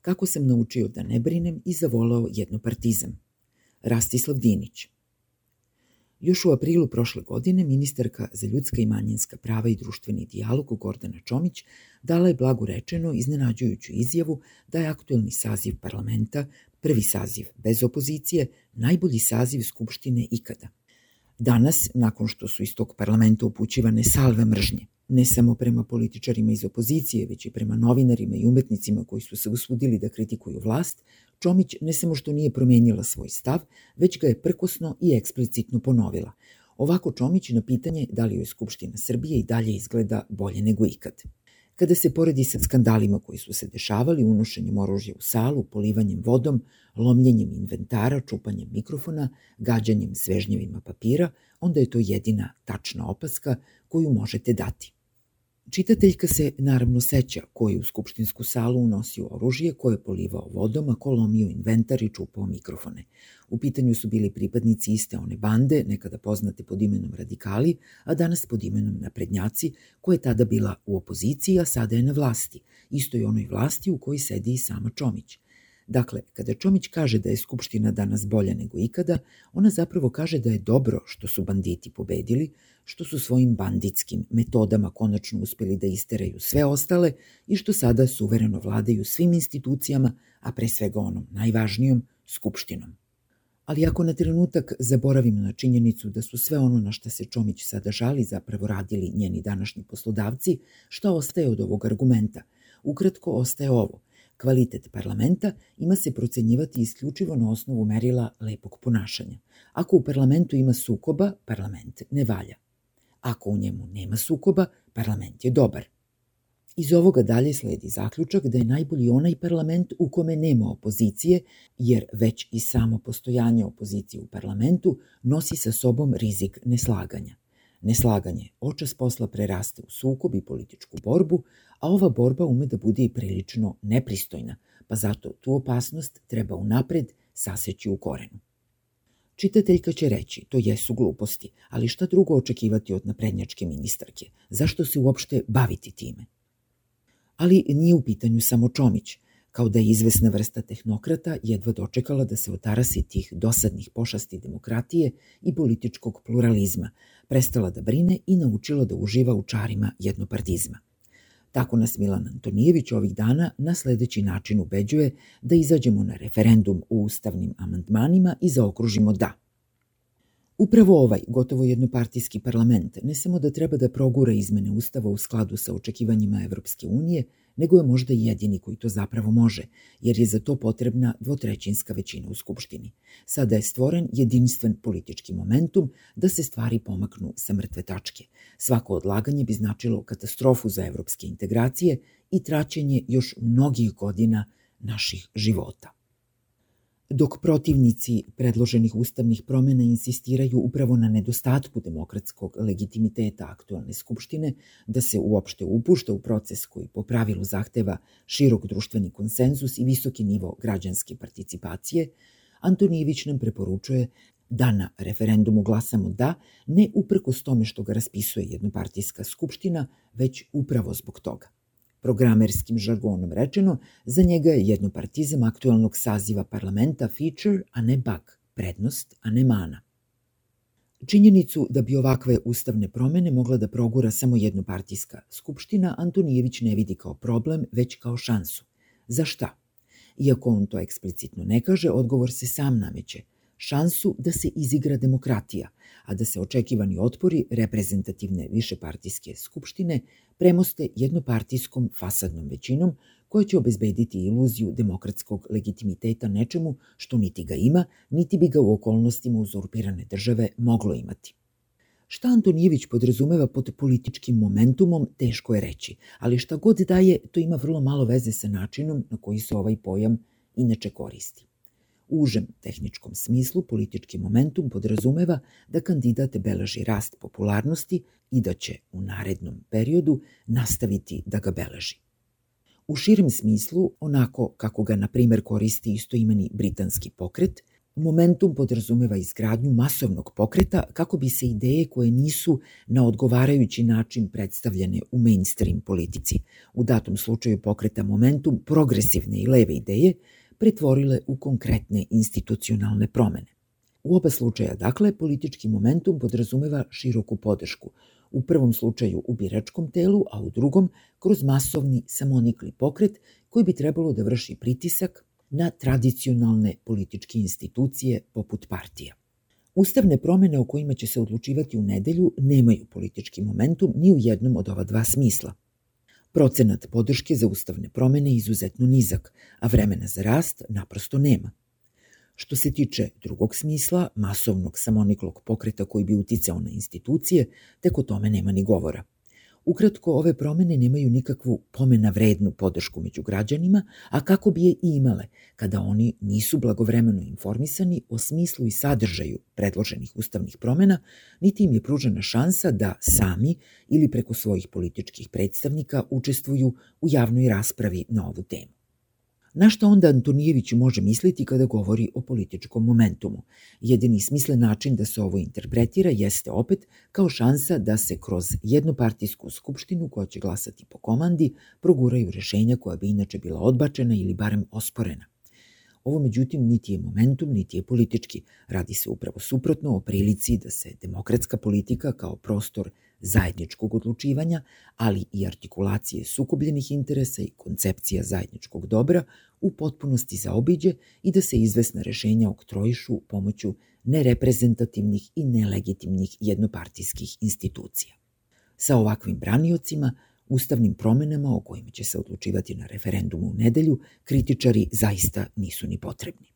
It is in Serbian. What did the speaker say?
Kako sam naučio da ne brinem i zavolao jednopartizam. Rastislav Dinić. Još u aprilu prošle godine ministarka za ljudska i manjinska prava i društveni dijalog Gordana Čomić dala je blagu rečeno iznenađujuću izjavu da je aktuelni saziv parlamenta, prvi saziv bez opozicije, najbolji saziv Skupštine ikada. Danas, nakon što su iz tog parlamenta upućivane salve mržnje, ne samo prema političarima iz opozicije, već i prema novinarima i umetnicima koji su se usudili da kritikuju vlast, Čomić ne samo što nije promenila svoj stav, već ga je prkosno i eksplicitno ponovila. Ovako Čomić na pitanje da li joj Skupština Srbije i dalje izgleda bolje nego ikad. Kada se poredi sa skandalima koji su se dešavali, unošenjem oružja u salu, polivanjem vodom, lomljenjem inventara, čupanjem mikrofona, gađanjem svežnjevima papira, onda je to jedina tačna opaska koju možete dati. Čitateljka se naravno seća ko je u skupštinsku salu unosio oružje, ko je polivao vodom, a ko lomio inventar i čupao mikrofone. U pitanju su bili pripadnici iste one bande, nekada poznate pod imenom radikali, a danas pod imenom naprednjaci, koja je tada bila u opoziciji, a sada je na vlasti, istoj onoj vlasti u kojoj sedi i sama Čomić – Dakle, kada Čomić kaže da je Skupština danas bolja nego ikada, ona zapravo kaže da je dobro što su banditi pobedili, što su svojim banditskim metodama konačno uspeli da isteraju sve ostale i što sada suvereno vladaju svim institucijama, a pre svega onom najvažnijom, Skupštinom. Ali ako na trenutak zaboravimo na činjenicu da su sve ono na šta se Čomić sada žali zapravo radili njeni današnji poslodavci, šta ostaje od ovog argumenta? Ukratko ostaje ovo – Kvalitet parlamenta ima se procenjivati isključivo na osnovu merila lepog ponašanja. Ako u parlamentu ima sukoba, parlament ne valja. Ako u njemu nema sukoba, parlament je dobar. Iz ovoga dalje sledi zaključak da je najbolji onaj parlament u kome nema opozicije, jer već i samo postojanje opozicije u parlamentu nosi sa sobom rizik neslaganja. Neslaganje očas posla preraste u sukob i političku borbu, a ova borba ume da bude i prilično nepristojna, pa zato tu opasnost treba unapred saseći u korenu. Čitateljka će reći, to jesu gluposti, ali šta drugo očekivati od naprednjačke ministarke? Zašto se uopšte baviti time? Ali nije u pitanju samo Čomić, kao da je izvesna vrsta tehnokrata jedva dočekala da se otarasi tih dosadnih pošasti demokratije i političkog pluralizma, prestala da brine i naučila da uživa u čarima jednopartizma. Tako nas Milan Antonijević ovih dana na sledeći način ubeđuje da izađemo na referendum u ustavnim amandmanima i zaokružimo da. Upravo ovaj gotovo jednopartijski parlament ne samo da treba da progura izmene ustava u skladu sa očekivanjima Evropske unije, nego je možda i jedini koji to zapravo može, jer je za to potrebna dvotrećinska većina u Skupštini. Sada je stvoren jedinstven politički momentum da se stvari pomaknu sa mrtve tačke. Svako odlaganje bi značilo katastrofu za evropske integracije i traćenje još mnogih godina naših života dok protivnici predloženih ustavnih promena insistiraju upravo na nedostatku demokratskog legitimiteta aktualne skupštine, da se uopšte upušta u proces koji po pravilu zahteva širok društveni konsenzus i visoki nivo građanske participacije, Antonijević nam preporučuje da na referendumu glasamo da, ne uprkos tome što ga raspisuje jednopartijska skupština, već upravo zbog toga. Programerskim žargonom rečeno, za njega je jednopartizam aktualnog saziva parlamenta feature, a ne bug, prednost, a ne mana. Činjenicu da bi ovakve ustavne promene mogla da progura samo jednopartijska skupština, Antonijević ne vidi kao problem, već kao šansu. Za šta? Iako on to eksplicitno ne kaže, odgovor se sam nameće – šansu da se izigra demokratija, a da se očekivani otpori reprezentativne višepartijske skupštine premoste jednopartijskom fasadnom većinom koja će obezbediti iluziju demokratskog legitimiteta nečemu što niti ga ima, niti bi ga u okolnostima uzurpirane države moglo imati. Šta Antonijević podrazumeva pod političkim momentumom, teško je reći, ali šta god daje, to ima vrlo malo veze sa načinom na koji se ovaj pojam inače koristi užem tehničkom smislu politički momentum podrazumeva da kandidat beleži rast popularnosti i da će u narednom periodu nastaviti da ga beleži. U širem smislu, onako kako ga na primer koristi istoimeni britanski pokret, Momentum podrazumeva izgradnju masovnog pokreta kako bi se ideje koje nisu na odgovarajući način predstavljene u mainstream politici, u datom slučaju pokreta Momentum progresivne i leve ideje, pretvorile u konkretne institucionalne promene. U oba slučaja, dakle, politički momentum podrazumeva široku podršku, u prvom slučaju u biračkom telu, a u drugom kroz masovni samonikli pokret koji bi trebalo da vrši pritisak na tradicionalne političke institucije poput partija. Ustavne promene o kojima će se odlučivati u nedelju nemaju politički momentum ni u jednom od ova dva smisla. Procenat podrške za ustavne promene je izuzetno nizak, a vremena za rast naprosto nema. Što se tiče drugog smisla, masovnog samoniklog pokreta koji bi uticao na institucije, tek o tome nema ni govora – Ukratko, ove promene nemaju nikakvu pomena vrednu podršku među građanima, a kako bi je imale kada oni nisu blagovremeno informisani o smislu i sadržaju predloženih ustavnih promena, niti im je pružena šansa da sami ili preko svojih političkih predstavnika učestvuju u javnoj raspravi na ovu temu. Na što onda Antonijević može misliti kada govori o političkom momentumu? Jedini smislen način da se ovo interpretira jeste opet kao šansa da se kroz jednopartijsku skupštinu koja će glasati po komandi proguraju rešenja koja bi inače bila odbačena ili barem osporena. Ovo međutim niti je momentum, niti je politički. Radi se upravo suprotno o prilici da se demokratska politika kao prostor zajedničkog odlučivanja, ali i artikulacije sukobljenih interesa i koncepcija zajedničkog dobra u potpunosti zaobiđe i da se izvesna rešenja oktrojišu pomoću nereprezentativnih i nelegitimnih jednopartijskih institucija. Sa ovakvim braniocima, ustavnim promenama o kojima će se odlučivati na referendumu u nedelju, kritičari zaista nisu ni potrebni.